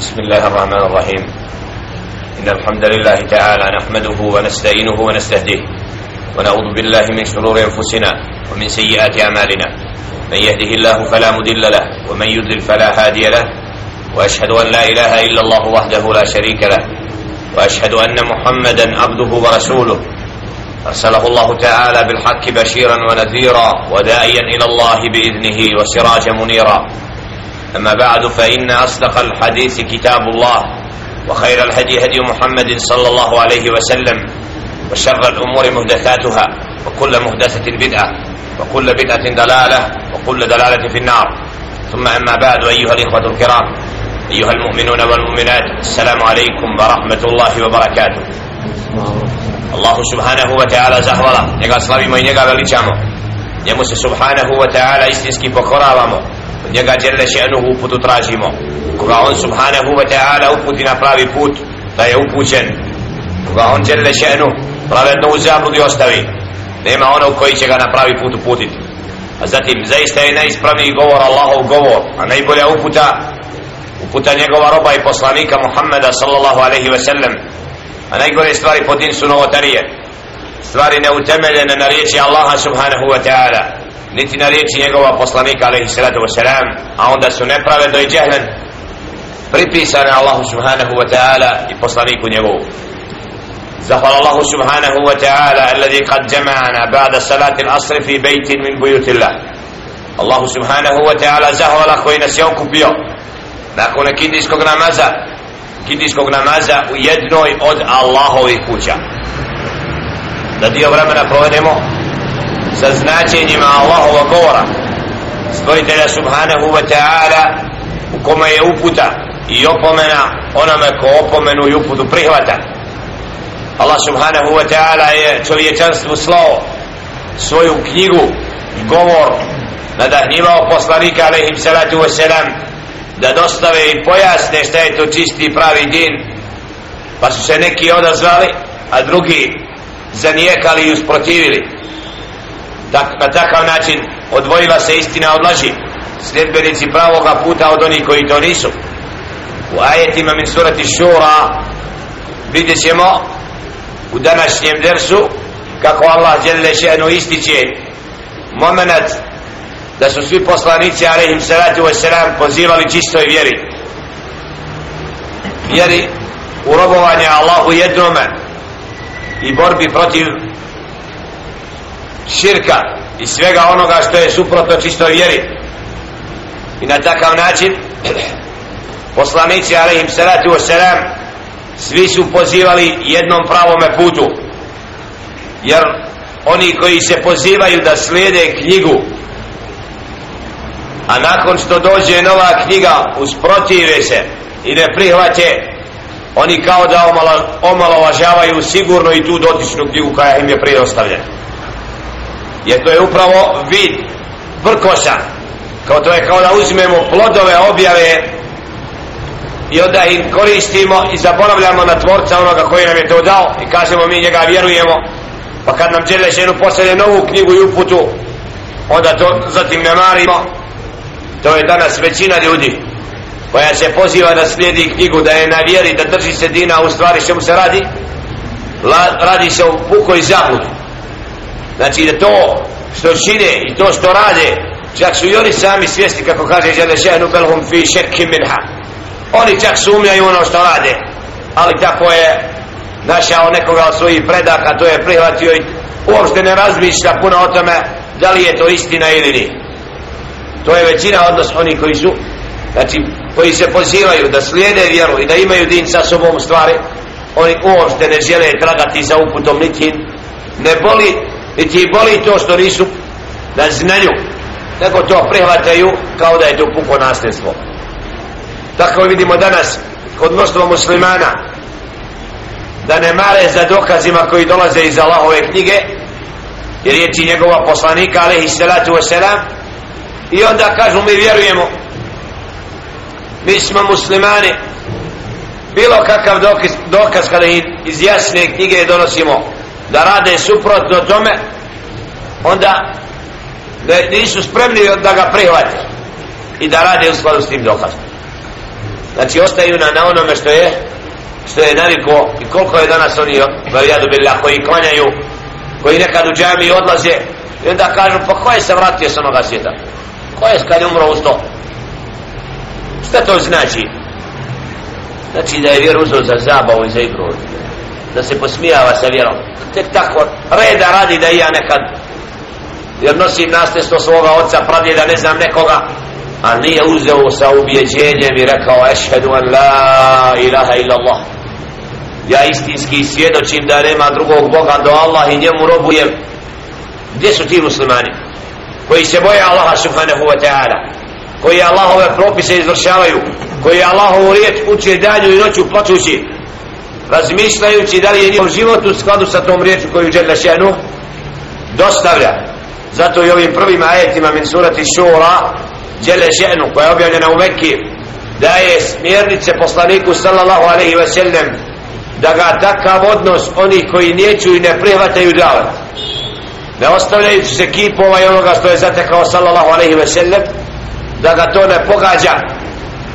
بسم الله الرحمن الرحيم. إن الحمد لله تعالى نحمده ونستعينه ونستهديه ونعوذ بالله من شرور أنفسنا ومن سيئات أعمالنا. من يهده الله فلا مضل له ومن يضلل فلا هادي له. وأشهد أن لا إله إلا الله وحده لا شريك له. وأشهد أن محمدا عبده ورسوله. أرسله الله تعالى بالحق بشيرا ونذيرا وداعيا إلى الله بإذنه وسراجا منيرا. أما بعد فإن أصدق الحديث كتاب الله وخير الهدي هدي محمد صلى الله عليه وسلم وشر الأمور محدثاتها وكل محدثة بدعة وكل بدعة دلالة وكل دلالة في النار. ثم أما بعد أيها الإخوة الكرام أيها المؤمنون والمؤمنات السلام عليكم ورحمة الله وبركاته. الله سبحانه وتعالى زهولا njega slavimo i njega veličamo njemu se subhanahu wa njega djelle še'nuhu uputu tražimo. Koga on subhanahu wa ta'ala uputi na pravi put da je upućen. Koga on djelle še'nu pravedno u zabludi ostavi. Nema onog koji će ga na pravi put uputiti. A zatim zaista je najispravniji govor Allahov govor a najbolja uputa uputa njegova roba i poslanika Muhammeda sallallahu alaihi ve sellem a najgore stvari po din su novotarije. Stvari neutemeljene na riječi Allaha subhanahu wa ta'ala niti na riječi njegova poslanika alaihi salatu wasalam a onda su nepravedno i džehlen pripisane Allahu subhanahu wa ta'ala i poslaniku njegovu زفر الله سبحانه وتعالى الذي قد جمعنا بعد صلاة العصر في بيت من بيوت الله الله سبحانه وتعالى زهر koji nas je okupio nakon kindijskog namaza kindijskog namaza u jednoj od Allahovih kuća da dio vremena provedemo sa značenjima Allahova govora stvoritelja subhanahu wa ta'ala u kome je uputa i opomena onome ko opomenu i uputu prihvata. Allah subhanahu wa ta'ala je čovječanstvu slao svoju knjigu i govor nadahnjivao poslanika alaihim salatu wa da dostave i pojasne šta je to čisti i pravi din. Pa su se neki odazvali a drugi zanijekali i usprotivili tak, na takav način odvojila se istina od laži. Sljedbenici pravoga puta od onih koji to nisu. U ajetima min surati šura vidjet ćemo u današnjem dersu kako Allah žele še'nu ističe moment da su svi poslanici alaihim salatu wasalam pozivali čistoj vjeri. Vjeri u robovanje Allahu jednome i borbi protiv širka i svega onoga što je suprotno čistoj vjeri. I na takav način poslanici alaihim salatu wasalam svi su pozivali jednom pravome putu. Jer oni koji se pozivaju da slijede knjigu a nakon što dođe nova knjiga usprotive se i ne prihvate oni kao da omalovažavaju sigurno i tu dotičnu knjigu koja im je prije ostavljena jer to je upravo vid vrkoša kao to je kao da uzmemo plodove objave i onda im koristimo i zaboravljamo na tvorca onoga koji nam je to dao i kažemo mi njega vjerujemo. Pa kad nam žele ženu pošalje novu knjigu i uputu onda to zatim ne marimo. To je danas većina ljudi koja se poziva da slijedi knjigu da je na vjeri da drži se dina u stvari što mu se radi. La, radi se u pukoj zabudu znači da to što čine i to što rade čak su i oni sami svjesni kako kaže žele šehnu belhum fi šerkim minha. Oni čak sumljaju ono što rade ali tako je našao nekoga od svojih predaka to je prihvatio i uopšte ne razmišlja puno o tome da li je to istina ili nije. To je većina odnos oni koji su znači koji se pozivaju da slijede vjeru i da imaju din sa sobom stvari oni uopšte ne žele tragati za uputom niti ne boli niti boli to što nisu da znaju nego to prihvataju kao da je to puko nasljedstvo. Tako vidimo danas kod mnoštva muslimana da ne mare za dokazima koji dolaze iz Allahove knjige i riječi njegova poslanika alaihi salatu wasalam i onda kažu mi vjerujemo. Mi smo muslimani. Bilo kakav dokaz, dokaz kada iz jasne knjige donosimo da rade suprotno tome onda da nisu spremni da ga prihvate i da rade u skladu s tim dokazom. Znači ostaju na, na onome što je što je naviko i koliko je danas oni varijadu billah koji klanjaju koji nekad u džami odlaze i onda kažu pa ko je se vratio sa onoga svijeta? Ko je kad je umro u sto šta to znači? Znači da je vjer uzeo za zabavu i za igru da se posmijava sa vjerom. Tek tako reda radi da i ja nekad jer nosim nasljedstvo svoga oca pradjeda ne znam nekoga a nije uzeo sa ubjeđenjem i rekao ešhedu an la ilaha illa Allah ja istinski svjedočim da nema drugog Boga do Allah i njemu robujem. Gdje su ti muslimani koji se boje Allaha subhanahu wa ta'ala koji Allahove propise izvršavaju koji Allahovu riječ uče danju i noću plaćući razmišljajući da li je njihov život u skladu sa tom riječu koju Đerle Šenu dostavlja. Zato i ovim prvim ajetima min surati šura Đerle Šenu koja je objavljena u Mekki daje smjernice poslaniku sallallahu alaihi wa sallam da ga takav odnos oni koji neću i ne prihvataju davat. Ne ostavljajući se kipova i onoga što je zatekao sallallahu alaihi wa sallam da ga to ne pogađa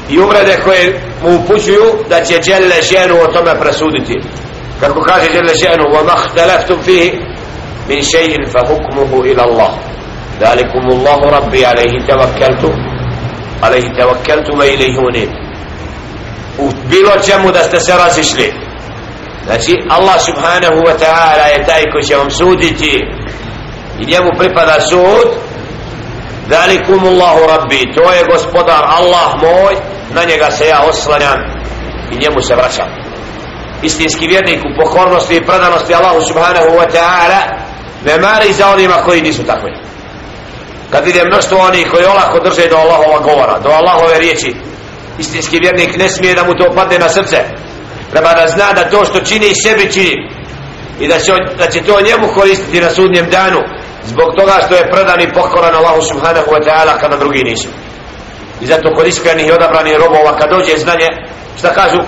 i uvrede koje mu upućuju da će Đelle ženu o tome presuditi. Kako kaže Đelle ženu wa mahtalaftum fihi min še'in fa hukmuhu ila Allah. Dalikum Allahu rabbi alaihi tawakkaltu alaihi tawakkaltu wa ilaihi unib. U bilo čemu da ste se razišli. Znači Allah subhanahu wa ta'ala je taj koji će vam suditi i njemu pripada sud dalikum Allahu rabbi to je gospodar Allah moj na njega se ja oslanjam i njemu se vraćam. Istinski vjernik u pokornosti i predanosti Allahu subhanahu wa ta'ala ne mari za onima koji nisu takvi. Kad vidim mnoštvo oni koji olako drže do Allahova govora do Allahove riječi istinski vjernik ne smije da mu to padne na srce. Treba da zna da to što čini sebi čini i da će, da će to njemu koristiti na sudnjem danu zbog toga što je predan i pokoran Allahu subhanahu wa ta'ala kada drugi nisu. I zato kod iskrenih i odabranih robova kad dođe znanje šta kažu?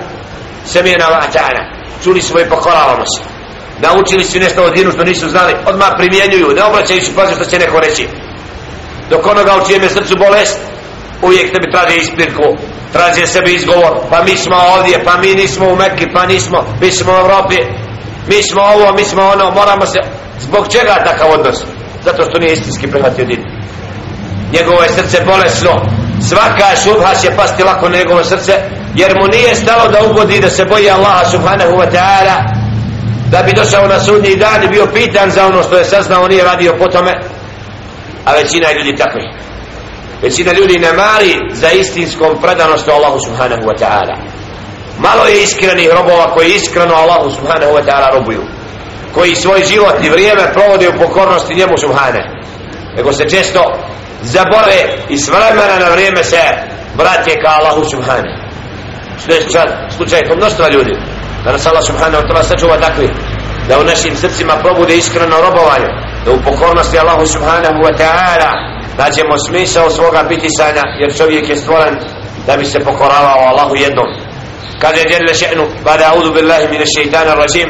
Semijena ta'ala čuli smo i pokoravamo se. Naučili su nešto od dinu što nisu znali. Odmah primjenjuju ne obraćajući pazi što će neko reći. Dok onoga u čijem je srcu bolest uvijek tebi traže ispirku traže sebi izgovor. Pa mi smo ovdje pa mi nismo u Mekki pa nismo. Mi smo u Evropi. Mi smo ovo mi smo ono. Moramo se zbog čega takav odnos? Zato što nije istinski prihvatio din. Njegovo je srce bolesno. Svaka šubha će pasti lako na njegovo srce jer mu nije stalo da ugodi da se boji Allaha subhanahu wa ta'ala. Da bi došao na sudnji dan i bio pitan za ono što je saznao nije radio po tome. A većina ljudi takvi. Većina ljudi ne mari za istinskom predanosti Allahu subhanahu wa ta'ala. Malo je iskrenih robova koji iskreno Allahu subhanahu wa ta'ala robuju koji svoj život i vrijeme provode u pokornosti njemu subhane. Nego se često zabore i s vremena na vrijeme se vrate ka Allahu subhane. Što je čad, slučaj kod mnoštva ljudi. Da nas Allah subhanahu wa ta'ala sačuva takvi da u našim srcima probude iskreno robovanje da u pokornosti Allahu subhanahu wa ta'ala nađemo smisao svoga bitisanja jer čovjek je stvoren da bi se pokoravao Allahu jednom. Kaže djelje še'nu bada audu billahi mine šeitana rajim.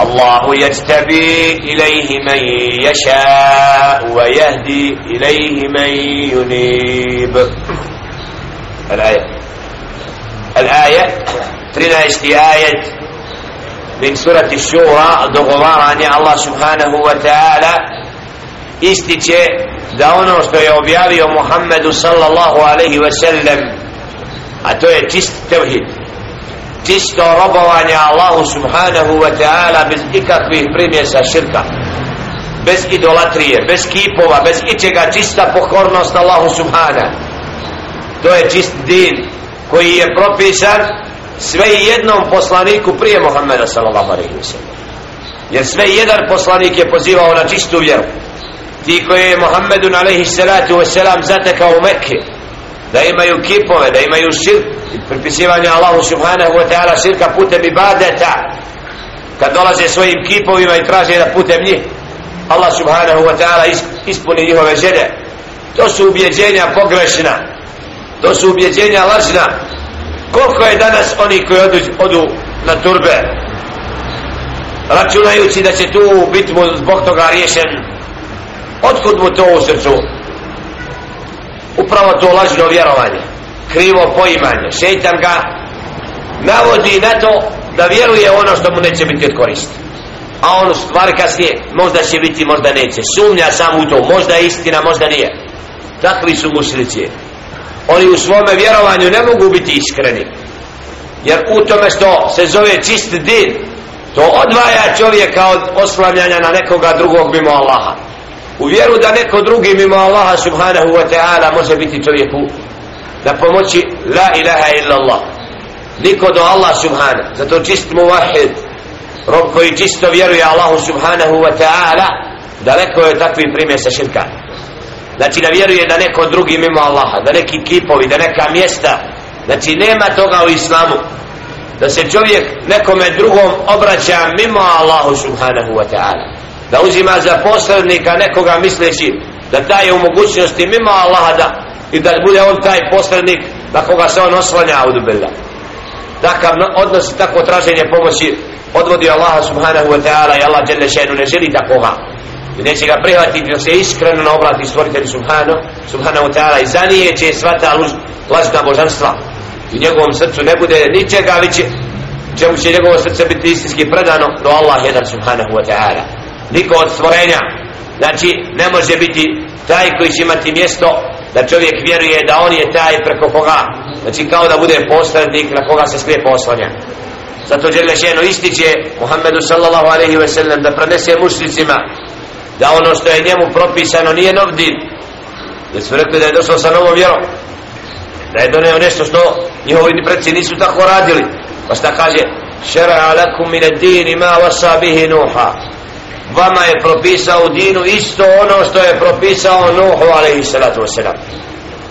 الله يجتبي إليه من يشاء ويهدي إليه من ينيب. الآية. الآية. ترينا آية؟ من سورة الشورى دوغوار عن الله سبحانه وتعالى. Muhammedu sallallahu alaihi wa sallam a to je čist tevhid čisto robovanje Allahu subhanahu wa ta'ala bez ikakvih primjesa širka. Bez idolatrije, bez kipova bez ičega čista pokornost Allahu subhana to je čist din koji je propisan sve jednom poslaniku prije Muhammeda sallallahu alaihi wa sallam. Jer sve jedan poslanik je pozivao na čistu vjeru. Ti koji je Muhammedun alaihi salatu wa salam zatekao u Mekke da imaju kipove, da imaju širk pripisivanja Allahu subhanahu wa ta'ala širka putem ibadeta. Kad dolaze svojim kipovima i traže da putem njih Allah subhanahu wa ta'ala ispuni njihove želje. To su ubjeđenja pogrešna. To su ubjeđenja lažna. Koliko je danas oni koji odu, odu na turbe računajući da će tu biti mu zbog toga riješen otkud mu to u srcu? Upravo to lažno vjerovanje krivo poimanje. Šeitan ga navodi na to da vjeruje ono što mu neće biti od koristi. A on stvar kasnije možda će biti, možda neće. Sumnja sam u to, možda je istina, možda nije. Takvi su mušlici oni u svome vjerovanju ne mogu biti iskreni. Jer u tome što se zove čist din to odvaja čovjeka od oslavljanja na nekoga drugog mimo Allaha. U vjeru da neko drugi mimo Allaha subhanahu wa ta'ala može biti čovjeku da pomoći la ilaha illa Allah niko do Allah subhanahu zato čist muvahid rob koji čisto vjeruje Allahu subhanahu wa ta'ala daleko je takvi primjer sa širka. Znači da vjeruje da neko drugi mimo Allaha da neki kipovi, da neka mjesta. Znači nema toga u islamu. Da se čovjek nekome drugom obraća mimo Allahu subhanahu wa ta'ala. Da uzima za posrednika nekoga misleći da taj je u mogućnosti mimo Allaha da i da bude on taj posrednik na koga se on oslanja u dubila takav odnos i takvo traženje pomoći odvodi Allaha subhanahu wa ta'ala i Allah dželle še'nu ne želi takoga. I neće ga prihvatiti dok se iskreno na obrati stvoritelju subhanahu subhanahu wa ta'ala i zanijeće sva ta lažna božanstva. U njegovom srcu ne bude ničega već čemu će njegovo srce biti istinski predano do Allah jedan subhanahu wa ta'ala. Niko od stvorenja znači ne može biti taj koji će imati mjesto da čovjek vjeruje da on je taj preko koga znači kao da bude posrednik na koga se smije poslanja zato žele ženo ističe Muhammedu sallallahu alaihi ve sellem da prenese mušnicima da ono što je njemu propisano nije nov din jer su rekli da je došao sa novom vjerom. Da je doneo nešto što njihovi predci nisu tako radili. Pa šta kaže? Šera lakum min ad-din ma wasa bihi nuha vama je propisao u dinu isto ono što je propisao Nuhu alaihi salatu wasalam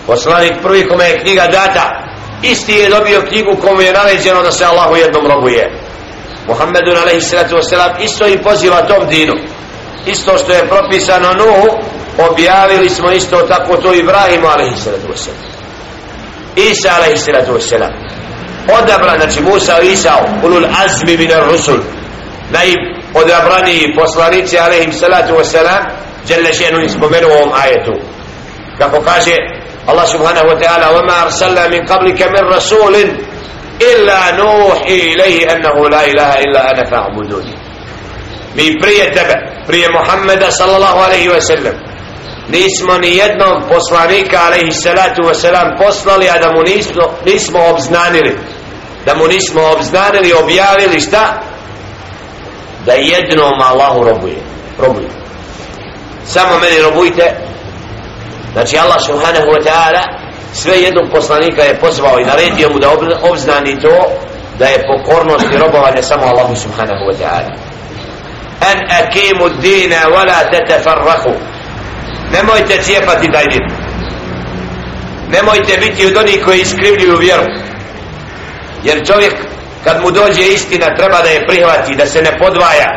poslanik prvi kome je knjiga data isti je dobio knjigu komu je naređeno da se Allahu jednom robuje. Muhammedun alaihi salatu wasalam isto i poziva tom dinu. Isto što je propisano Nuhu objavili smo isto tako to Ibrahimu alaihi salatu wasalam Isa alaihi salatu wasalam odabran, znači Musa i Isa ulul azmi min ar-rusul najodabraniji poslanici alaihim salatu wasalam jelle šenu im spomenu ovom ajetu kako kaže Allah subhanahu wa ta'ala وما أرسلنا من قبلك من رسول إلا نوحي إليه أنه لا إله إلا أنا فاعبدوني mi prije tebe, prije Muhammeda sallallahu alaihi wa sallam nismo ni jednog poslanika alaihi salatu wa sallam poslali a da mu nismo, nismo obznanili da mu nismo obznanili objavili šta Da jednom Allahu robuje. Robuje samo meni robujte. Znači Allah subhanahu wa ta'ala sve jednog poslanika je pozvao i naredio mu da obznani to da je pokornost i robovanje samo Allahu subhanahu wa ta'ala. An akimu dina wala tatafarrahu. Nemojte cijepati taj din nemojte biti od onih koji iskrivljuju vjeru. Jer čovjek kad mu dođe istina treba da je prihvati da se ne podvaja.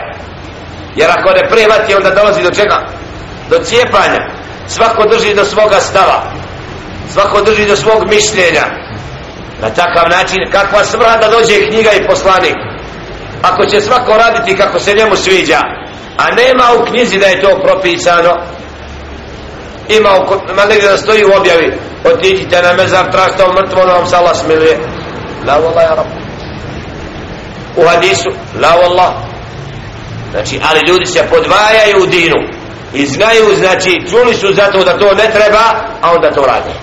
Jer ako ne prihvati onda dolazi do čega? Do cijepanja. Svako drži do svoga stava. Svako drži do svog mišljenja. Na takav način kakva svrha da dođe knjiga i poslanik? Ako će svako raditi kako se njemu sviđa a nema u knjizi da je to propisano ima u, ima negdje da stoji u objavi otiđite na mezar tražite o mrtvo da vam se Allah smiluje. La vola ja rabu u hadisu la wallah. Znači ali ljudi se podvajaju u dinu. I znaju znači čuli su zato da to ne treba a onda to rade.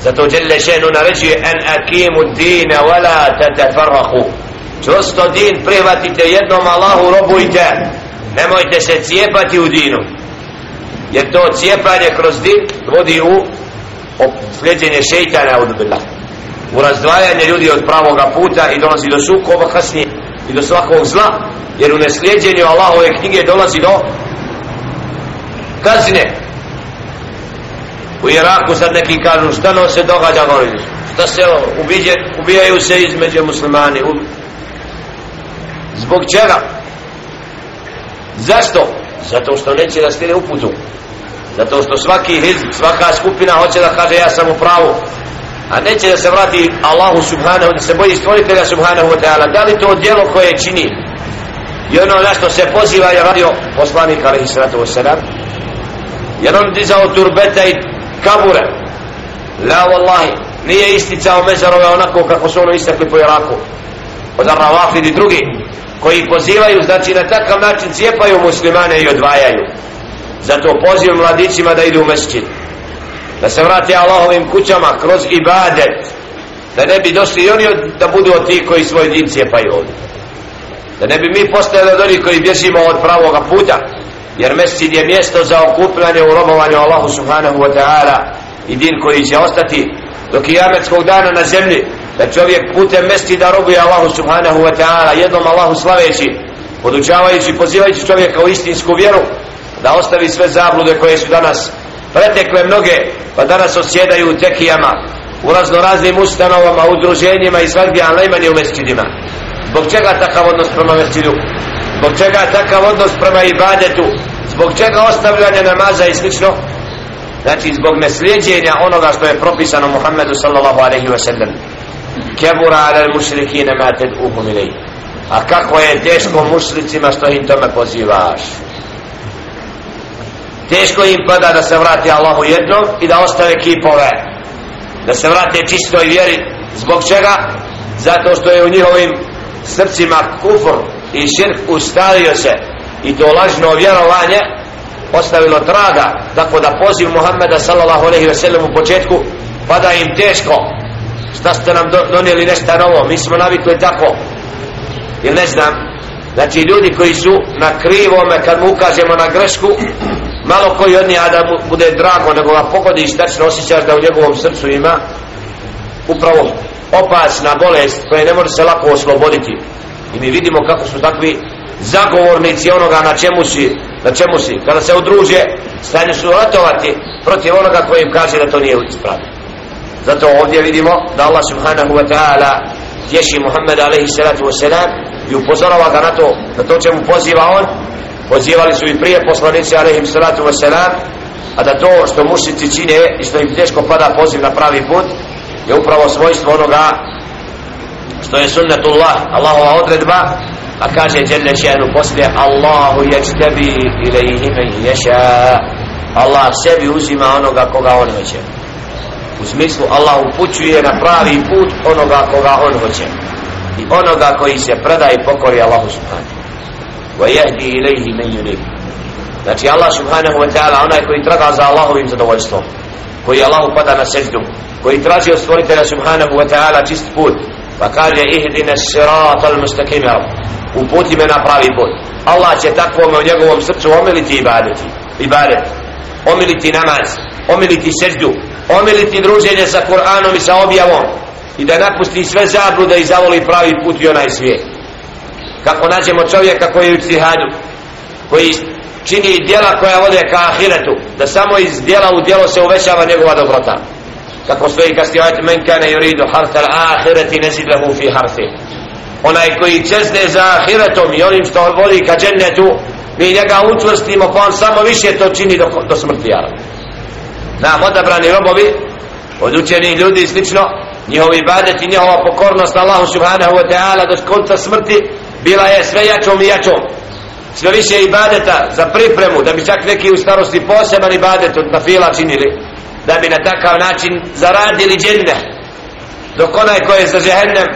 Zato Jelle Šenu naređuje en akimu dine wala tatafarrahu čosto din prihvatite jednom Allahu robujte. Nemojte se cijepati u dinu. Jer to cijepanje kroz din vodi u sljeđenje šeitana od u razdvajanje ljudi od pravoga puta i dolazi do sukoba kasnije i do svakog zla jer u neslijedjenju Allahove knjige dolazi do kazne. U Iraku sad neki kažu šta no se događa šta se ubiđe, ubijaju se između muslimani? Zbog čega? Zašto? Zato što neće da stine uputu. Zato što svaki hizb svaka skupina hoće da kaže ja sam u pravu a neće da se vrati Allahu subhanahu da se boji stvoritelja subhanahu wa ta'ala. Da li to djelo koje čini? I ono na što se poziva je radio poslanik alaihi sallatu wa sallam jer on dizao turbeta i kabure? La wallahi nije isticao mezarove onako kako su ono istakli po Iraku. Od Arravafid i drugi koji pozivaju znači na takav način cijepaju muslimane i odvajaju. Zato pozivam mladićima da idu u mesčinu da se vrati Allahovim kućama kroz ibadet. Da ne bi došli oni od, da budu od ti koji svoje din cijepaju ovdje. Da ne bi mi postali od onih koji bježimo od pravoga puta. Jer mescid je mjesto za okupljanje u robovanju Allahu subhanahu wa ta'ala i din koji će ostati do kijametskog dana na zemlji. Da čovjek putem mesti da robuje Allahu subhanahu wa ta'ala jednom Allahu slaveći podučavajući pozivajući čovjeka u istinsku vjeru da ostavi sve zablude koje su danas pretekle mnoge pa danas osjedaju u tekijama u razno raznim ustanovama, udruženjima i svakdje, a najmanje u mesčidima. Zbog čega takav odnos prema mesčidu? Zbog čega takav odnos prema ibadetu? Zbog čega ostavljanje namaza i slično? Znači zbog neslijedjenja onoga što je propisano Muhammedu sallallahu alaihi wa sallam. Kebura ala mušrikine ma ted uhum ilaj. A kako je teško mušricima što im tome pozivaš teško im pada da se vrati Allahu jednom i da ostave kipove da se vrate čistoj vjeri. Zbog čega? zato što je u njihovim srcima kufr i širk ustavio se. I to lažno vjerovanje ostavilo traga tako da poziv Muhammeda sallallahu alaihi ve sellem u početku pada im teško. Šta ste nam donijeli nešto novo? Mi smo navikli tako. Ili ne znam. Znači ljudi koji su na krivome kad mu ukažemo na grešku malo koji od njega da bude drago nego ga pogodiš i tačno osjećaš da u njegovom srcu ima upravo opasna bolest koja ne može se lako osloboditi. I mi vidimo kako su takvi zagovornici onoga na čemu si na čemu si. Kada se udruže stanje su ratovati protiv onoga koji im kaže da to nije ispravno. Zato ovdje vidimo da Allah subhanahu wa ta'ala tješi Muhammed alaihi salatu wa salam i upozorava ga na to na to čemu poziva on pozivali su i prije poslanici alaihim salatu wasalam a da to što mušici čine i što im teško pada poziv na pravi put je upravo svojstvo onoga što je sunnetullah Allahova odredba a kaže Jelle Čenu poslije Allahu jeđtebi ilaihi men ješa Allah sebi uzima onoga koga on hoće. U smislu Allah upućuje na pravi put onoga koga on hoće. I onoga koji se preda i pokori Allahu subhanahu wa إليه من men znači Allah subhanahu wa ta'ala onaj koji traga za Allahovim zadovoljstvom koji Allahu pada na seždu koji traži od stvoritelja subhanahu wa ta'ala čist put pa kaže ihdina sirata al mustaqima rab uputi me na pravi put. Allah će takvome u njegovom srcu omiliti ibadeti ibadet. Omiliti namaz omiliti seždu omiliti druženje sa Kur'anom i sa objavom. I da napusti sve zablude i zavoli pravi put i onaj svijet kako nađemo čovjeka koji je u cihadu koji čini djela koja vode ka ahiretu da samo iz djela u djelo se uvećava njegova dobrota. Kako stoji kasnije ajte men kane yuridu harta al-ahireti nezid lehu fi harfi onaj koji čezne za ahiretom i onim što voli ka džennetu mi njega učvrstimo pa on samo više to čini do, do smrti jara nam odabrani robovi od učenih ljudi i slično njihovi ibadet i njihova pokornost Allahu subhanahu wa ta'ala do konca smrti bila je sve jačom i jačom sve više ibadeta za pripremu da bi čak neki u starosti poseban ibadet od nafila činili da bi na takav način zaradili dženne dok onaj ko je za žehennem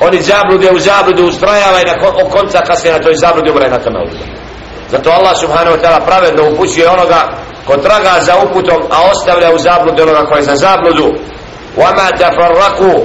oni zablude u zabludu ustrajava i na konca kasnije na toj zabludi umre na tome zato Allah subhanahu wa ta'ala pravedno upućuje onoga ko traga za uputom a ostavlja u zabludu onoga ko je za zabludu وما تفرقوا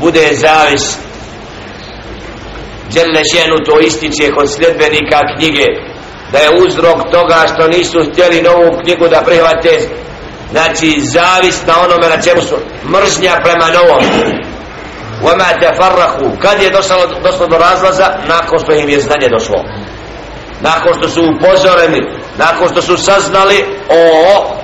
bude zavis Đelešenu to ističe kod sljedbenika knjige da je uzrok toga što nisu htjeli novu knjigu da prihvate znači zavis na onome na čemu su mržnja prema novom وما تفرقوا kad je došlo, došlo do razlaza nakon što im je znanje došlo nakon što su upozoreni nakon što su saznali o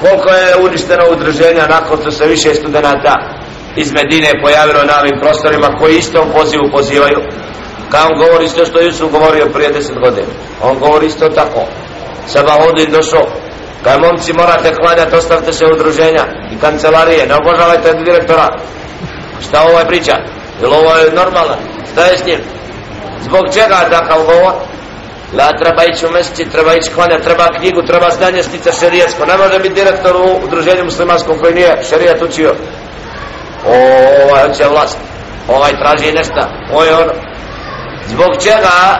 koliko je uništeno udruženja nakon što se više studenta iz Medine pojavilo na ovim prostorima koji isto u pozivu pozivaju kao on govori isto što Jusuf govorio prije deset godina on govori isto tako Sabahudin došao Kaj momci morate klanjati, ostavite se udruženja i kancelarije, ne obožavajte direktora. Šta ovo je priča? Jel ovo je normalno? Šta je s njim? Zbog čega takav govor? La treba ići u mjeseci, treba ići klanja, treba knjigu, treba znanje stica šerijetsko. Ne može biti direktor u udruženju muslimanskom koji nije šerijat učio. O, ovaj hoće vlast. Ovaj traži nešto. ovaj je ono. Zbog čega?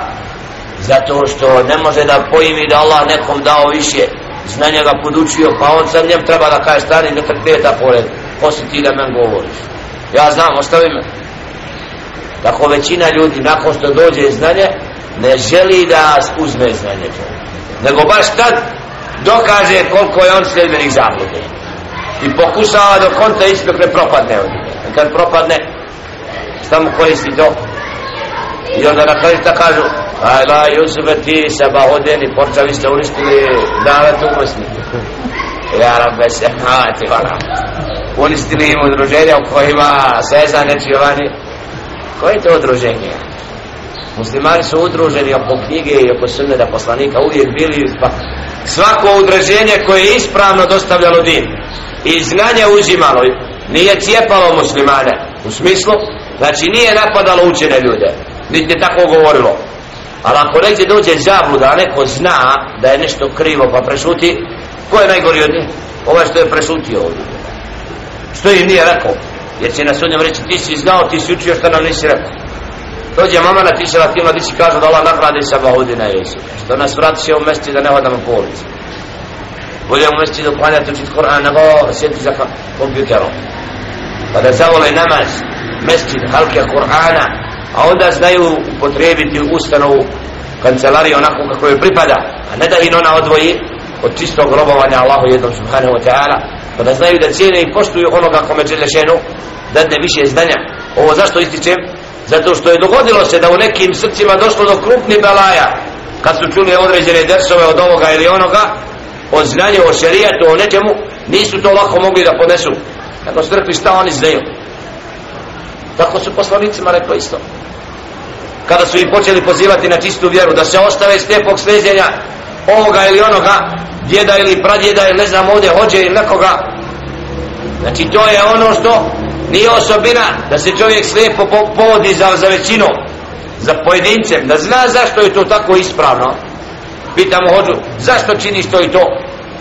Zato što ne može da pojimi da Allah nekom dao više znanja ga podučio, pa on sad njem treba da kaže stani ne trpeta pored. Poslije ti da men govoriš. Ja znam, ostavi me. Tako većina ljudi nakon što dođe znanje, ne želi da uzme znanje to. Nego baš tad dokaže koliko je on sljedbenih zablude. I pokušava do konta ići dok ne propadne od njega. Kad propadne, šta mu koristi to? I onda na kraju ta kažu, aj la Jusube ti se bahodeni, porča počeli ste uništili davet umrstnike. Ja rabbe se, a ti hvala. Uništili im udruženja u kojima seza nečivani. Koje je to udruženje? muslimani su udruženi oko knjige i oko sunneta poslanika uvijek bili pa svako udruženje koje je ispravno dostavljalo din i znanje uzimalo. Nije cijepalo muslimane. U smislu znači nije napadalo učene ljude. Niti je tako govorilo. Ali ako negdje dođe zabluda neko zna da je nešto krivo pa prešuti ko je najgori od njih? Ovaj što je prešutio ovdje. Što im nije rekao? Jer će na sudnjem reći ti si znao ti si učio što nam nisi rekao. Dođe mama na tiše na tim mladići kažu da Allah nagradi sa bahudina Jesu što nas vrati se u mjesti da ne hodamo po ulici. Bolje u mesti da klanjati učit Kur'an nego sjeti za kompjuterom. Pa da zavole namaz mesti halke Kur'ana a onda znaju upotrebiti ustanovu kancelariju onako kako joj pripada a ne da ih ona odvoji od čistog robovanja Allahu jednom subhanahu wa ta'ala pa da znaju da cijene i poštuju onoga kome žele šenu da više znanja ovo zašto ističem? Zato što je dogodilo se da u nekim srcima došlo do krupnih balaja kad su čuli određene dersove od ovoga ili onoga o znanju, o šerijatu, o nečemu nisu to lako mogli da podnesu nego su rekli šta oni znaju? Tako su poslanicima rekli isto. Kada su ih počeli pozivati na čistu vjeru da se ostave slijepog sleđenja ovoga ili onoga djeda ili pradjeda ili ne znam ovdje hođe ili nekoga. Znači to je ono što nije osobina da se čovjek slijepo povodi za, za većinu za pojedincem da zna zašto je to tako ispravno pitamo hođu zašto činiš to i to?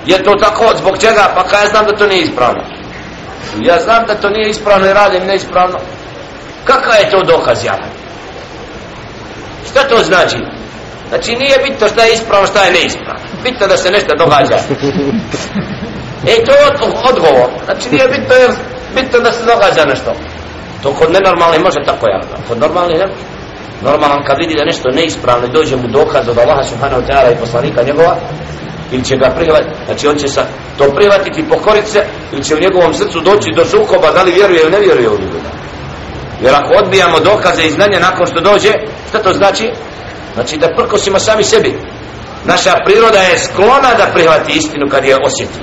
Je to tako? Zbog čega? Pa kada ja znam da to nije ispravno. Ja znam da to nije ispravno i radim neispravno. Kakav je to dokaz ja? Šta to znači? Znači nije bitno šta je ispravno šta je neispravno. Bitno da se nešto događa. E to je odgovor. Znači nije bitno bitno da se događa nešto. To kod nenormalni može tako ja. Kod normalni ne može normalan kad vidi da nešto neispravno dođe mu dokaz od Allaha subhanahu wa ta'ala i poslanika njegova ili će ga prihvatiti znači on će sa to prihvatiti i pokoriti se ili će u njegovom srcu doći do sukoba da li vjeruje ili ne vjeruje u njega. Jer ako odbijamo dokaze i znanje nakon što dođe šta to znači? Znači da prkosimo sami sebi. Naša priroda je sklona da prihvati istinu kad je osjeti.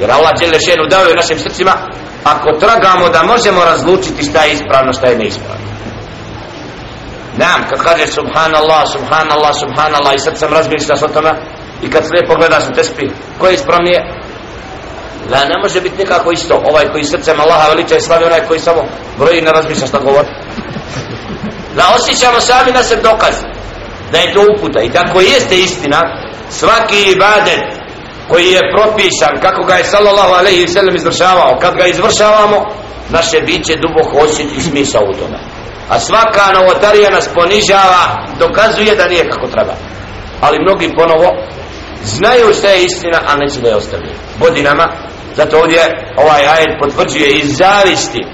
Jer Allah dželle lešenu dao je našim srcima ako tragamo da možemo razlučiti šta je ispravno, šta je neispravno. Naam, kad kaže subhanallah, subhanallah, subhanallah i sad sam razmišljaš o tome i kad sve pogledaš u koji ko je? Da ne može biti nikako isto. Ovaj koji srcem Allaha veliča i slavi, onaj koji samo broji i ne razmišlja šta govori. Da osjećamo sami na se dokaz da je to uputa i tako jeste istina svaki ibadet koji je propisan kako ga je sallallahu alejhi ve sellem izvršavao kad ga izvršavamo naše biće duboko osjeti smisao u tome a svaka novotarija nas ponižava dokazuje da nije kako treba. Ali mnogi ponovo znaju šta je istina a neće da je ostavljaju godinama zato ovdje ovaj ajed potvrđuje iz zavisti.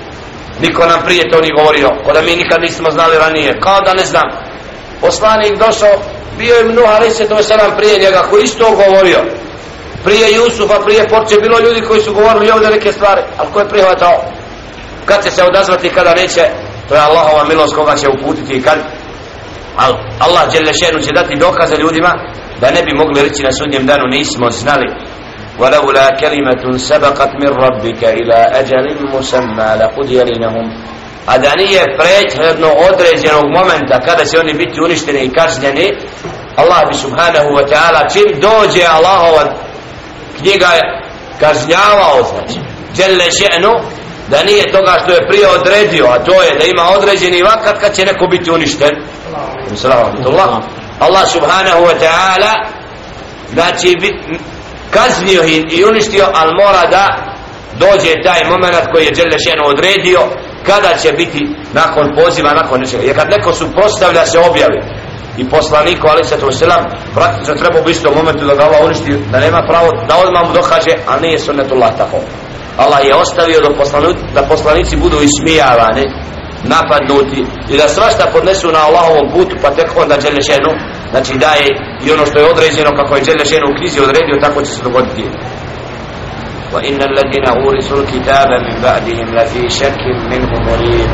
Niko nam prije to ni govorio ko da mi nikad nismo znali ranije. Kao da ne znam. Poslanik došao bio je Nuh ali to sedam prije njega koji isto govorio. Prije Jusufa, prije Porče bilo ljudi koji su govorili ovdje neke stvari ali ko je prihvatao? Kad će se odazvati kada neće to je Allahova milost koga će uputiti i kad Al Allah Đelešenu će dati dokaze ljudima da ne bi mogli reći na sudnjem danu nismo znali ولولا كلمة سبقت من ربك إلى أجل مسمى لقضي بينهم a da nije prethodno određenog momenta kada će oni biti uništeni i kažnjeni Allah bi subhanahu wa ta'ala čim dođe Allahova knjiga kažnjavao znači djelle še'nu da nije toga što je prije odredio a to je da ima određeni vakat kad će neko biti uništen. Allah subhanahu wa ta'ala znači kaznio i uništio ali mora da dođe taj moment koji je Đelešenu odredio kada će biti nakon poziva nakon nečega. Jer kad neko suprostavlja se objavi i poslaniku ali se to selam praktično treba u istom momentu da ga Allah uništi da nema pravo da odmah mu dokaže a nije sunnetullah tako. Allah je ostavio da, poslani, da poslanici budu ismijavani napadnuti i da svašta podnesu na Allahovom putu pa tek onda Đelešenu znači daje i ono što je određeno kako je Đelešenu u krizi odredio tako će se dogoditi وإن الذين أورثوا الكتاب من بعدهم لفي شك منه مريب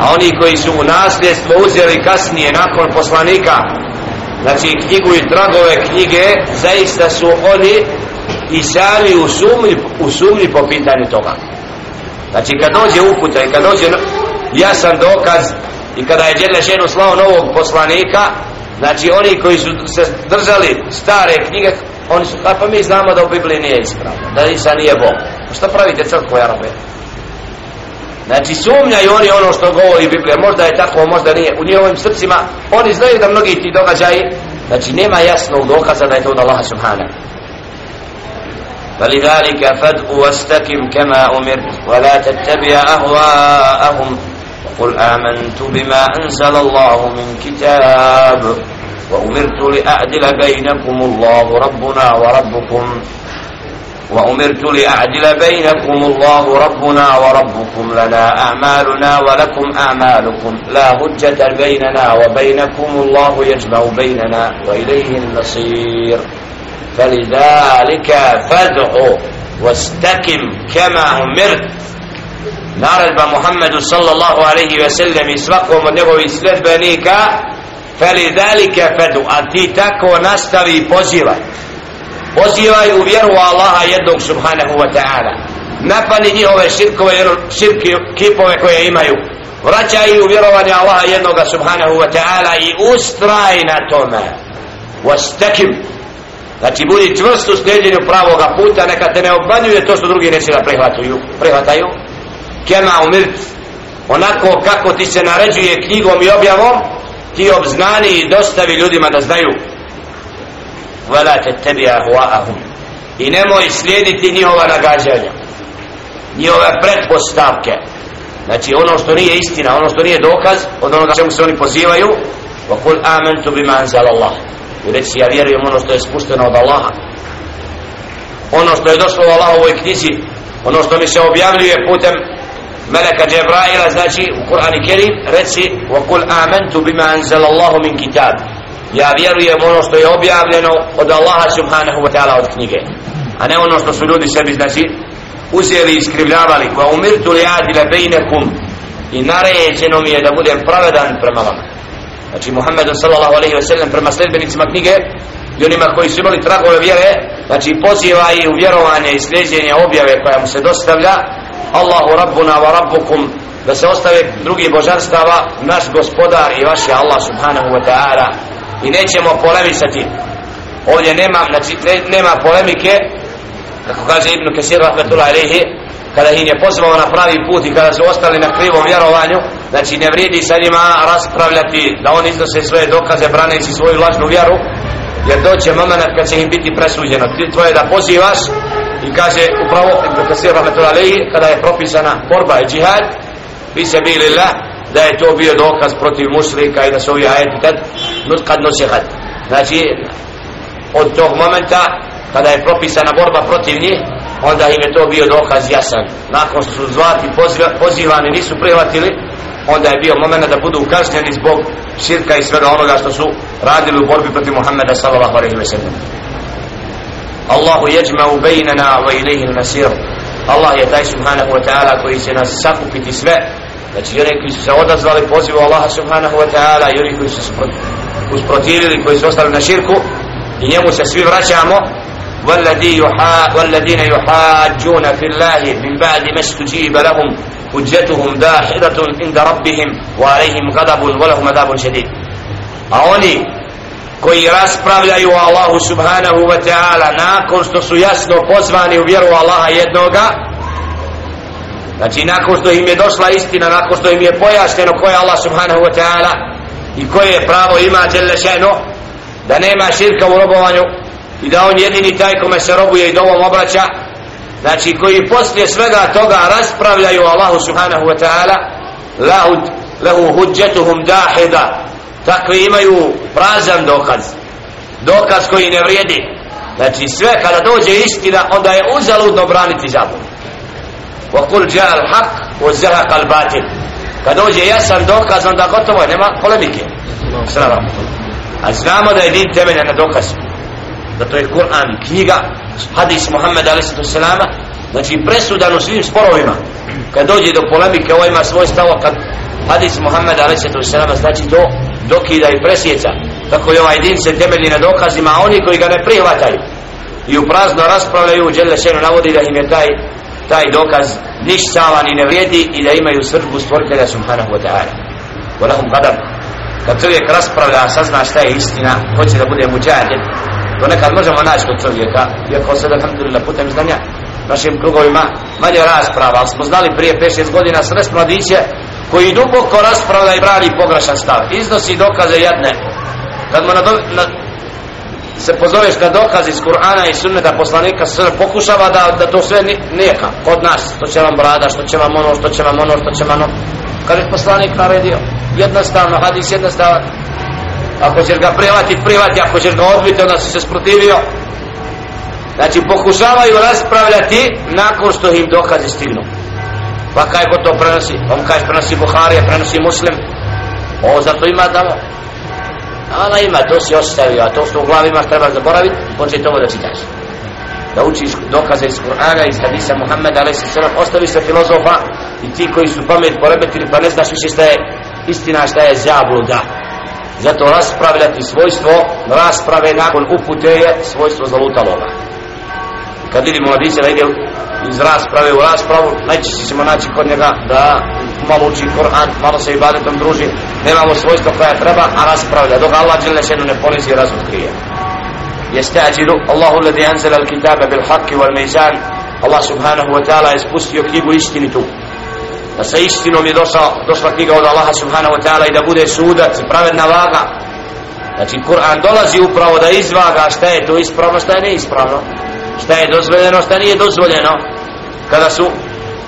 a oni koji su u nasljedstvo uzeli kasnije nakon poslanika znači knjigu i tragove knjige zaista su oni i sami u sumnji, u sumnji po pitanju toga. Znači kad dođe uputa i kad dođe jasan dokaz i kada je Đele ženu slao novog poslanika znači oni koji su se držali stare knjige oni su, a pa mi znamo da u Bibliji nije ispravno da Isa nije Bog. Šta pravite crkvo Arabe znači sumnjaju oni ono što govori Biblija. Možda je tako, možda nije. U njihovim srcima oni znaju da mnogi ti događaji znači nema jasnog dokaza da je to od Allaha subhanahu. فلذلك فادع واستقم كما أمرت ولا تتبع أهواءهم. وقل آمنت بما أنزل الله من كتاب وأمرت لأعدل بينكم الله ربنا وربكم. وأمرت لأعدل بينكم الله ربنا وربكم. لنا أعمالنا ولكم أعمالكم. لا هجة بيننا وبينكم. الله يجمع بيننا وإليه النصير فلذلك فادعوا واستقم كما أمرت naredba Muhammedu sallallahu alaihi ve sellem i svakom od njegovih sledbenika feli dalike fedu a ti tako nastavi i pozivaj pozivaj u vjeru Allaha jednog subhanahu wa ta'ala napani njihove širkove širke kipove koje imaju vraćaj u vjerovanje Allaha jednog subhanahu wa ta'ala i ustraj na tome wastakim znači budi čvrst u sljeđenju pravoga puta neka te ne obmanjuje to što drugi neće da prehvataju, prihvataju. Kema umirt onako kako ti se naređuje knjigom i objavom ti obznani i dostavi ljudima da znaju. Vala te tebi ahuahum i nemoj slijediti njihova nagađanja njihove pretpostavke. Znači ono što nije istina ono što nije dokaz od onoga čemu se oni pozivaju wa kul amantu bima anzal i reći ja vjerujem ono što je spušteno od Allaha ono što je došlo u Allahovoj knjizi ono što mi se objavljuje putem meleka Džebraila znači u Kur'an i Kerim reci وَقُلْ آمَنْتُ بِمَا أَنزَلَ اللَّهُ مِنْ كِتَابِ ja vjerujem ono što je objavljeno od Allaha subhanahu wa ta'ala od knjige a ne ono što su ljudi sebi znači uzeli i iskrivljavali koja umirtu li adile bejnekum i naređeno mi je da budem pravedan prema vama znači Muhammedu sallallahu alaihi wa sallam prema sledbenicima knjige i onima koji su imali tragove vjere znači poziva i u vjerovanje i sljeđenje objave koja mu se dostavlja. Allahu rabbuna wa rabbukum da se ostave drugi božanstava naš gospodar i vaš je Allah subhanahu wa ta'ala. I nećemo polemisati. Ovdje nema znači nema polemike kako kaže Ibn Kesir rahmetullahi alaihi kada ih je pozvao na pravi put i kada su ostali na krivom vjerovanju znači ne vrijedi sa njima raspravljati da oni iznose svoje dokaze braneći svoju lažnu vjeru jer doće moment kad će im biti presuđeno. Ti tvoje da pozivaš i kaže upravo Ibn Kasir rahmetullahi kada je propisana borba i džihad bi se bili la da je to bio dokaz protiv mušlika i da su ovi ajeti tad kad nosihat znači od tog momenta kada je propisana borba protiv njih onda im je to bio dokaz jasan. Nakon što su zvati pozivani nisu prihvatili onda je bio moment da budu kažnjeni zbog širka i svega onoga što su radili u borbi protiv Muhammeda sallallahu alaihi wa sallam. Allahu jeđma'u bejnana wa ilaihi nasir Allah je taj subhanahu wa ta'ala koji će nas sakupiti sve. Znači oni koji su se odazvali pozivu Allaha subhanahu wa ta'ala i oni koji su se usprotivili koji su ostali na širku i njemu se svi vraćamo والذين يحاجون في الله من بعد ما استجيب لهم حجتهم داحضة عند ربهم وعليهم غضب ولهم عذاب شديد أوني koji raspravljaju o Allahu subhanahu wa ta'ala nakon što su jasno pozvani u vjeru Allaha jednoga znači nakon što im je došla istina nakon što im je pojašnjeno ko je Allah subhanahu wa ta'ala i koje je pravo ima djelešeno da nema širka u robovanju i da on jedini taj kome se robuje i dovom obraća. Znači koji poslije svega toga raspravljaju Allahu subhanahu wa ta'ala lahud lahu hudjetuhum dahida. Takvi imaju prazan dokaz. Dokaz koji ne vrijedi. Znači sve kada dođe istina onda je uzaludno braniti zabun. Wa kul ja'a al-haq wa zahaqa al-batil. Kad dođe jasan dokaz onda gotovo nema polemike. A znamo da je din temelja na dokazu da to je Kur'an knjiga hadis Muhammed a.s. znači presudan u svim sporovima kad dođe do polemike ovo ima svoj stav kad hadis Muhammed a.s. znači to dokida i presjeca tako je ovaj din se temelji na dokazima a oni koji ga ne prihvataju i u prazno raspravljaju u Đele Šenu navodi da im je taj taj dokaz ništavan i ne vrijedi i da imaju srđbu stvoritelja subhanahu wa ta'ala wa qadar. kad čovjek raspravlja sazna šta je istina hoće da bude muđahid to nekad možemo naći kod čovjeka iako se da alhamdulillah putem znanja našim krugovima manje rasprava ali smo znali prije 5-6 godina sres mladiće koji duboko raspravlja i brani pogrešan stav. Iznosi dokaze jedne kad mu na, do, na se pozoveš na dokaz iz Kur'ana i sunneta poslanika se pokušava da, da to sve neka kod nas. Što će vam brada, što će vam ono, što će vam ono, što će vam ono. Kaže poslanik naredio. Jednostavno, hadis jednostavan ako ćeš ga prevati, prevati, ako ćeš ga odbiti, onda si se sprotivio. Znači pokušavaju raspravljati nakon što im dokazi stignu pa kaj ko to prenosi? On kaže prenosi Buharija, prenosi Muslim. Ovo zato ima tamo. Ona ima, to si ostavio, a to što u glavi imaš treba zaboraviti, početi ovo da čitaš. Da učiš dokaze iz Kur'ana, iz hadisa Muhammeda, ali se sallam, ostavi se filozofa i ti koji su pamet poremetili, pa ne znaš više šta je istina, šta je zabluda. Zato raspravljati svojstvo, rasprave nakon upute je svojstvo zalutaloga. Kad vidimo mladice da ide iz rasprave u raspravu, najčešće ćemo naći kod njega da malo uči Koran, malo se ibadetom druži, nemamo svojstvo koja treba, a raspravlja, dok Allah dželle šenu ne ponizi i razotkrije. Jestađilu, Allahu ladi anzela al kitaba bil haqqi wal mizan, Allah subhanahu wa ta'ala je spustio knjigu istinitu Da sa istinom je došla, došla knjiga od Allaha subhanahu wa ta'ala i da bude sudac i pravedna vaga. Znači, Kur'an dolazi upravo da izvaga šta je to ispravno, šta je neispravno. Šta je dozvoljeno, šta nije dozvoljeno. Kada su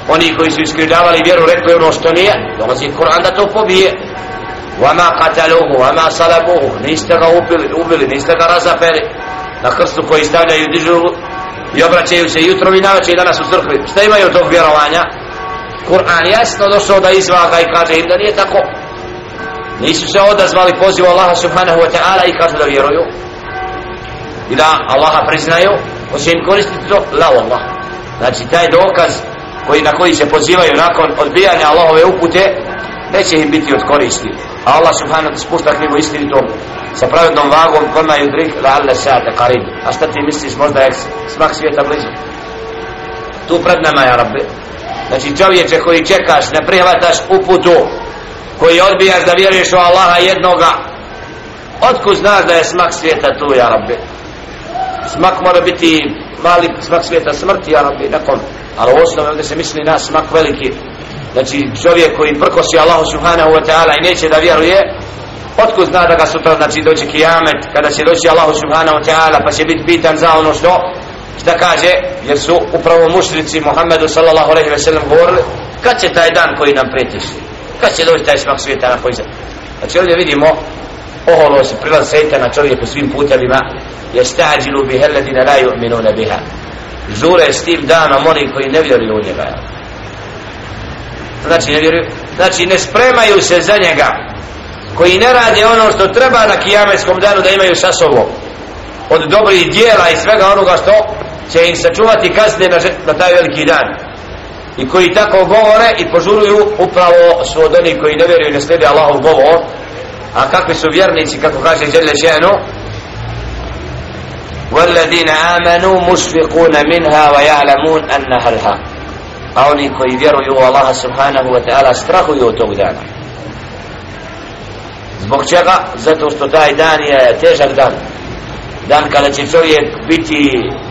oni koji su iskrivljavali vjeru rekli ono što nije dolazi Kur'an da to pobije وَمَا قَتَلُوهُ وَمَا صَلَبُوهُ niste ga ubili, ubili niste ga razapeli na krstu koji stavljaju dižu i obraćaju se jutro i navečer i danas u crkvi šta imaju tog vjerovanja Kur'an jasno došao da izvaga i kaže im da nije tako. Nisu se odazvali pozivu Allaha subhanahu wa ta'ala i kažu da vjeruju. I da Allaha priznaju hoće im koristiti to la Allah znači taj dokaz koji na koji se pozivaju nakon odbijanja Allahove upute neće im biti od koristi. A Allah subhanahu spušta knjigu istinitom sa pravednom vagom koma i udrik la alle qarib. A šta ti misliš možda je smak svijeta blizu? Tu pred nama ja rabbi znači čovječe koji čekaš ne prihvataš uputu koji odbijaš da vjeruješ u Allaha jednoga otkud znaš da je smak svijeta tu ja rabbi? Smak mora biti mali smak svijeta smrti ja rabbi nakon. Ali u ovdje se misli na smak veliki. Znači čovjek koji prkosi Allahu subhanahu wa ta'ala i neće da vjeruje otkud zna da ga sutra znači doći kijamet kada će doći Allahu subhanahu wa ta'ala pa će biti pitan za ono što šta kaže? Jer su upravo mušrici Muhammedu sallallahu alejhi ve sellem govorili kad će taj dan koji nam pretiš kad će doći taj smak svijeta na koji se znači ovdje vidimo oholo se prilaz sejta na čovjeku svim putevima je stađilu bihe ladina la yu'minuna biha. Žure s tim danom oni koji ne vjeruju u njega. Znači ne vjeruju znači ne spremaju se za njega koji ne rade ono što treba na kijametskom danu da imaju sa sobom. Od dobrih dijela i svega onoga što će im sačuvati kasne na, na taj veliki dan i koji tako govore i požuruju upravo su od onih koji ne vjeruju i ne slijede Allahov govor a kakvi su vjernici kako kaže Žele Ženu والذين آمنوا مشفقون منها ويعلمون أنها الحق a oni koji vjeruju u Allaha subhanahu wa ta'ala strahuju od tog dana zbog čega? zato što taj dan je težak dan dan kada će čovjek biti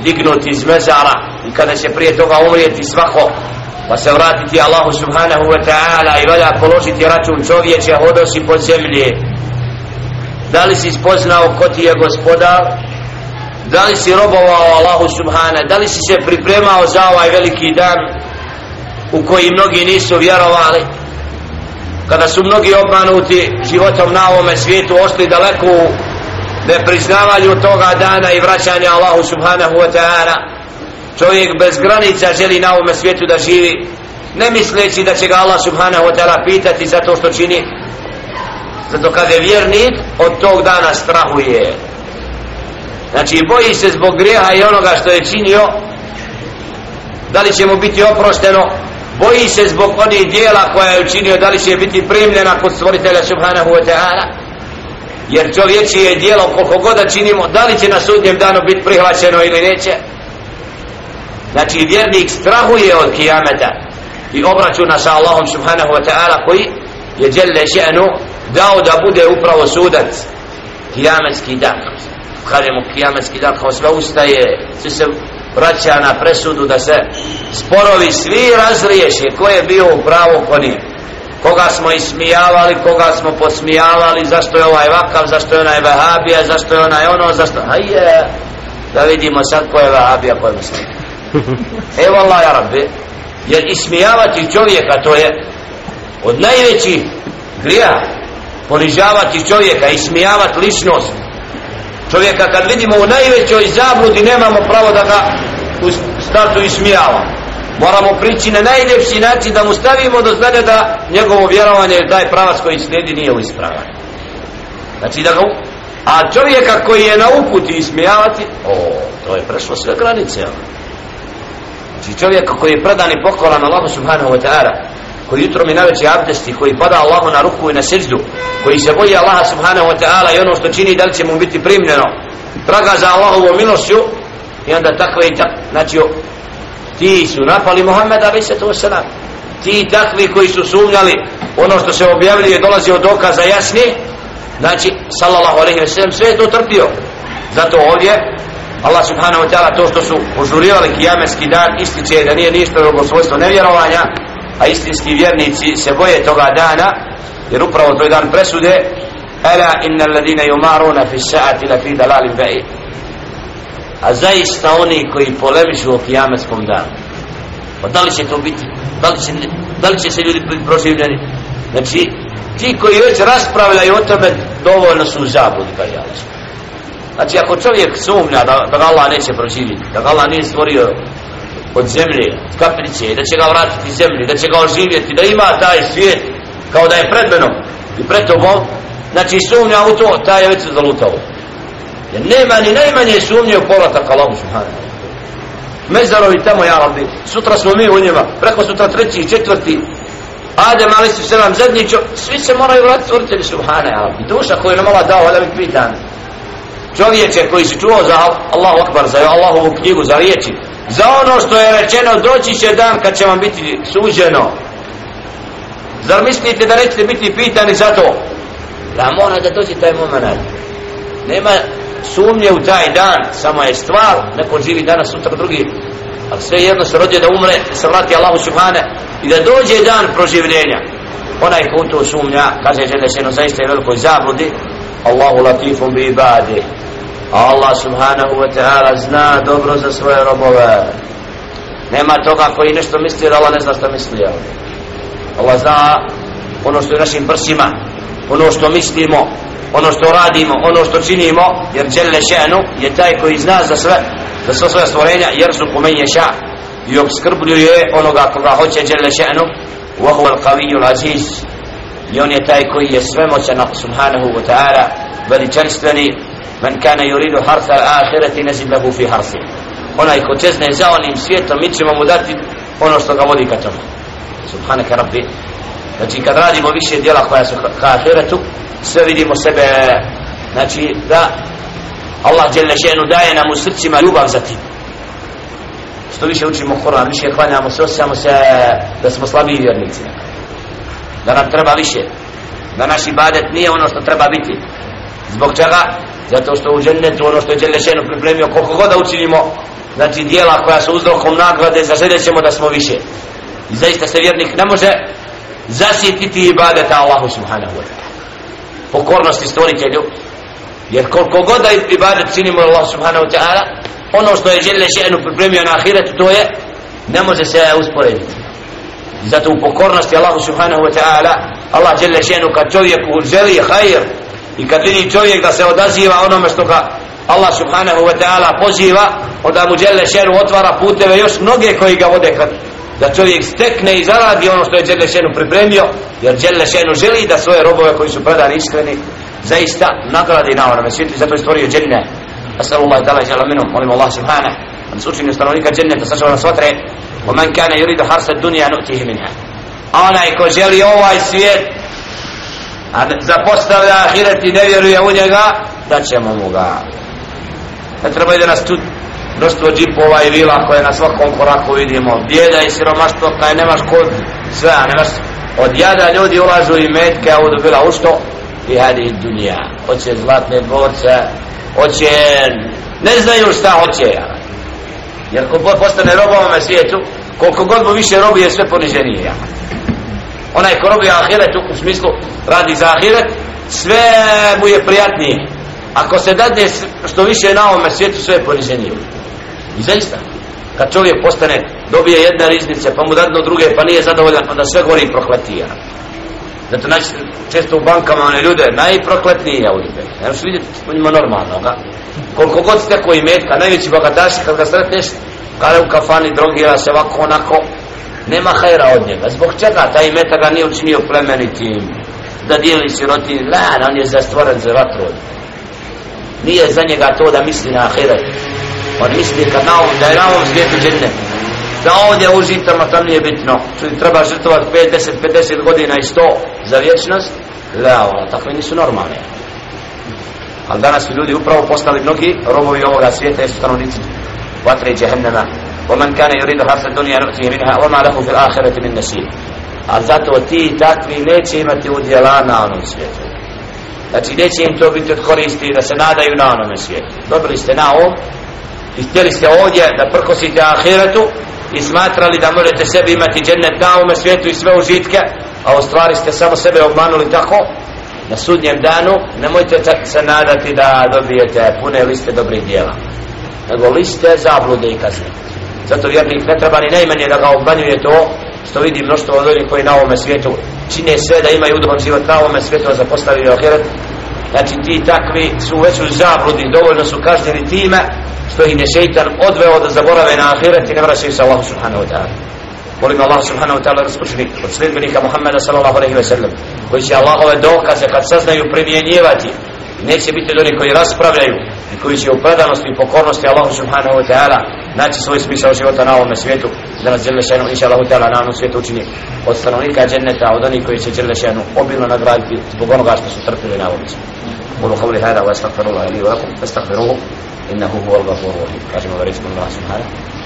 dignut iz mezara i kada će prije toga umrijeti svako pa se vratiti Allahu subhanahu wa ta'ala i valja položiti račun čovječe hodosi po zemlji. Da li si spoznao ko ti je gospodar? Da li si robovao Allahu subhanahu? Da li si se pripremao za ovaj veliki dan u koji mnogi nisu vjerovali? Kada su mnogi obmanuti životom na ovome svijetu ostali daleko nepriznavanju toga dana i vraćanja Allahu subhanahu wa ta'ala. Čovjek bez granica želi na ovome svijetu da živi ne misleći da će ga Allah subhanahu wa ta'ala pitati za to što čini. Zato kada je vjernik od tog dana strahuje. Znači boji se zbog grijeha i onoga što je činio. Da li će mu biti oprošteno? Boji se zbog onih dijela koja je učinio. Da li će biti primljena kod stvoritelja subhanahu wa ta'ala? Jer čovječije dijelo koliko god da činimo da li će na sudnjem danu biti prihvaćeno ili neće? Znači vjernik strahuje od kijameta i obračuna sa Allahom subhanahu wa ta'ala koji je djelje še'nu dao da bude upravo sudac. Kijametski dan. Kažemo kijametski dan kao sve ustaje sve se vraća na presudu da se sporovi svi razriješe ko je bio u pravu ko nije koga smo ismijavali, koga smo posmijavali zašto je ovaj vakav, zašto je onaj vahabija zašto je onaj ono, zašto hajde da vidimo sad ko je vahabija ko je muslim. Evo Allah ja rabbi. Jer ismijavati čovjeka to je od najvećih grija. Ponižavati čovjeka ismijavati ličnost. Čovjeka kad vidimo u najvećoj zabludi nemamo pravo da ga u startu ismijava moramo prići na najljepši način da mu stavimo do znanja da njegovo vjerovanje je taj pravac koji slijedi nije u ispravan. Znači da ga a čovjeka koji je na uputi ismijavati o, to je prešlo sve granice znači čovjeka koji je predan i pokoran Allahu subhanahu wa ta'ala koji jutro mi naveće abdesti, koji pada Allahu na ruku i na seždu, koji se boji Allaha subhanahu wa ta'ala i ono što čini, da li će mu biti primljeno, traga za Allahovu milošću, i onda takve i tak, znači, ti su napali Muhammed a.s. se to selam, ti takvi koji su sumnjali, ono što se objavljuje dolazi od dokaza jasni, znači, sallallahu alaihi wa sve je to trpio, zato ovdje, Allah subhanahu wa ta'ala to što su požurivali kijametski dan ističe da nije ništa drugo svojstvo nevjerovanja a istinski vjernici se boje toga dana jer upravo to je dan presude. Ala inna alladine yumaruna fi sa'ati la fi dalalin ba'i a zaista oni koji polemišu o kijametskom danu. Pa da li će to biti da li će, da li će se ljudi biti proživljeni? Znači ti koji već raspravljaju o tome dovoljno su u zabludi pa kaj ja znači ako čovjek sumnja da, da Allah neće proživjeti da Allah nije stvorio od zemlje, od kaplice, da će ga vratiti zemlji, da će ga oživjeti, da ima taj svijet kao da je pred menom i pred tobom, znači sumnja u to, taj je već zalutao. Jer nema ni najmanje sumnje u povratak Allahu subhanahu. Mezarovi tamo ja rabbi, sutra smo mi u njima, preko sutra treći i četvrti, Adem ali su se nam zadnji čo, svi se moraju vratiti stvoritelju subhanahu ja rabbi. Duša koju nam Allah dao, ali mi pitan. Čovječe koji si čuo za Allahu akbar, za Allahovu knjigu, za riječi, za ono što je rečeno doći će dan kad će vam biti suđeno zar mislite da nećete biti pitani za to da mora da doći taj moment nema sumnje u taj dan samo je stvar neko živi danas sutra drugi ali sve jedno se rodio da umre se vrati Allahu Subhane i da dođe dan proživljenja. Onaj ko to sumnja kaže žele se no zaista je velikoj zabludi. Allahu latifum bi ibadi. Allah subhanahu wa ta'ala zna dobro za svoje robove. Nema toga koji nešto misli jer Allah ne zna što misli Allah zna ono što je našim prsima ono što mislimo ono što radimo ono što činimo jer Đelle še'nu je taj koji zna za sve da sva svoja stvorenja jer su kumenje ša i obskrbljuje onoga koga hoće djele še'nu wa huwa al-qawiyyu al-aziz. I on je taj koji je svemoćan subhanahu wa ta'ala veličanstveni. Man kana yuridu harsa al-akhirati nazid lahu fi harsi onaj ko čezne za onim svijetom mi ćemo mu dati ono što ga vodi ka tomu subhanaka rabbi. Znači kad radimo više djela koja su ka ahiretu sve vidimo sebe znači da Allah djelne daje nam u srcima ljubav za tim. Što više učimo Koran, više hvaljamo se, osjećamo se da smo slabiji vjernici. Da nam treba više. Da naš ibadet nije ono što treba biti. Zbog čega? zato što u džennetu ono što je djelne pripremio koliko god da učinimo znači dijela koja su uzrokom nagrade zaželjet ćemo da smo više. I zaista se vjernik ne može zasjetiti ibadeta Allahu subhanahu wa ta'ala pokornosti stvoritelju. Jer koliko god da ibadet činimo Allah subhanahu wa ta'ala ono što je žele še'nu pripremio na ahiretu to je ne može se usporediti. Zato u pokornosti Allahu subhanahu wa ta'ala Allah žele še'nu kad čovjeku želi hajr i kad vidi čovjek da se odaziva onome što ga Allah subhanahu wa ta'ala poziva onda mu žele še'nu otvara puteve još mnoge koji ga vode kad da čovjek stekne i zaradi ono što je Đelešenu pripremio jer Đelešenu želi da svoje robove koji su predani iskreni zaista nagradi na onome svijetu zato je stvorio dženne. Asalu Allah dala i minum molim Allah subhana da nas učini stanovnika dženneta sačeva nas vatre. O man kana yuridu harsa dunija nu'tihi minha. Onaj ko želi ovaj svijet a zapostavlja ahiret i ne vjeruje u njega da ćemo mu ga. Ne treba da nas tu mnoštvo džipova i vila koje na svakom koraku vidimo. Bijeda i siromaštvo kaj nemaš kod sve a nemaš od jada ljudi ulažu i metke a ovdje bila u što? I hadi dunija. Hoće zlatne dvorce hoće ne znaju šta hoće. Jer ko god postane robovome svijetu koliko god mu više robije sve poniženije. Ja. onaj ko robije ahiret u smislu radi za ahiret sve mu je prijatnije. Ako se dadne što više na ovome svijetu sve je poniženije. I zaista, kad čovjek postane, dobije jedna riznice, pa mu dadno druge, pa nije zadovoljan, onda sve gori prokletija. Zato naći često u bankama one ljude, najprokletnije u ljude. Ne možeš vidjeti u njima normalno, ga? Koliko god ste koji metka, najveći bogataši, kad ga sretneš, kada u kafani drogira se ovako, onako, nema hajra od njega. Zbog čega taj meta ga nije učinio plemenitim, da dijeli sirotini, la, on je zastvoren za vatru. Nije za njega to da misli na ahiret on misli kad na ovom, da je na ovom svijetu džene da ovdje užitama tam nije bitno što treba žrtovati 5, 10, 50 godina i 100 za vječnost da, ono, takve nisu normalne ali danas su ljudi upravo postali mnogi robovi ovoga svijeta jesu stanovnici vatre džehennema ومن كان يريد حرث الدنيا نؤتيه منها وما له في الآخرة من نصيب a zato ti takvi neće imati udjela na onom svijetu znači neće im to biti od koristi da se nadaju na onome svijetu dobili ste na ovom i htjeli ste ovdje da prkosite ahiretu i smatrali da možete sebi imati džennet na ovome svijetu i sve užitke a u stvari ste samo sebe obmanuli tako na sudnjem danu. Nemojte se nadati da dobijete pune liste dobrih dijela nego liste zablude i kazne. Zato vjernik ne treba ni najmanje da ga obmanjuje to što vidi mnoštvo od onih koji na ovome svijetu čine sve da imaju udoban život na ovome svijetu a zapostavili ahiret. Znači ti takvi su već u zabludi dovoljno su kažnjeni time što ih je šeitan odveo da zaborave na ahiret i ne vraćaju se Allahu subhanahu wa ta'ala molim Allah subhanahu wa ta'ala raspučni od sljedbenika Muhammeda sallallahu alaihi wa sallam koji će Allahove dokaze kad saznaju primjenjivati neće biti oni koji raspravljaju i koji će u predanosti i pokornosti Allahu subhanahu wa ta'ala naći svoj smisao života na ovome svijetu da nas djelje šenu inša Allahu ta'ala na ovom svijetu učini od stanovnika dženneta od onih koji će djelje šenu obilno nagraditi zbog onoga što su trpili na ovom svijetu قولوا قولي هذا واستغفر الله لي ولكم فاستغفروه inna huwa al-ghafur rahim. Kažemo da rečimo na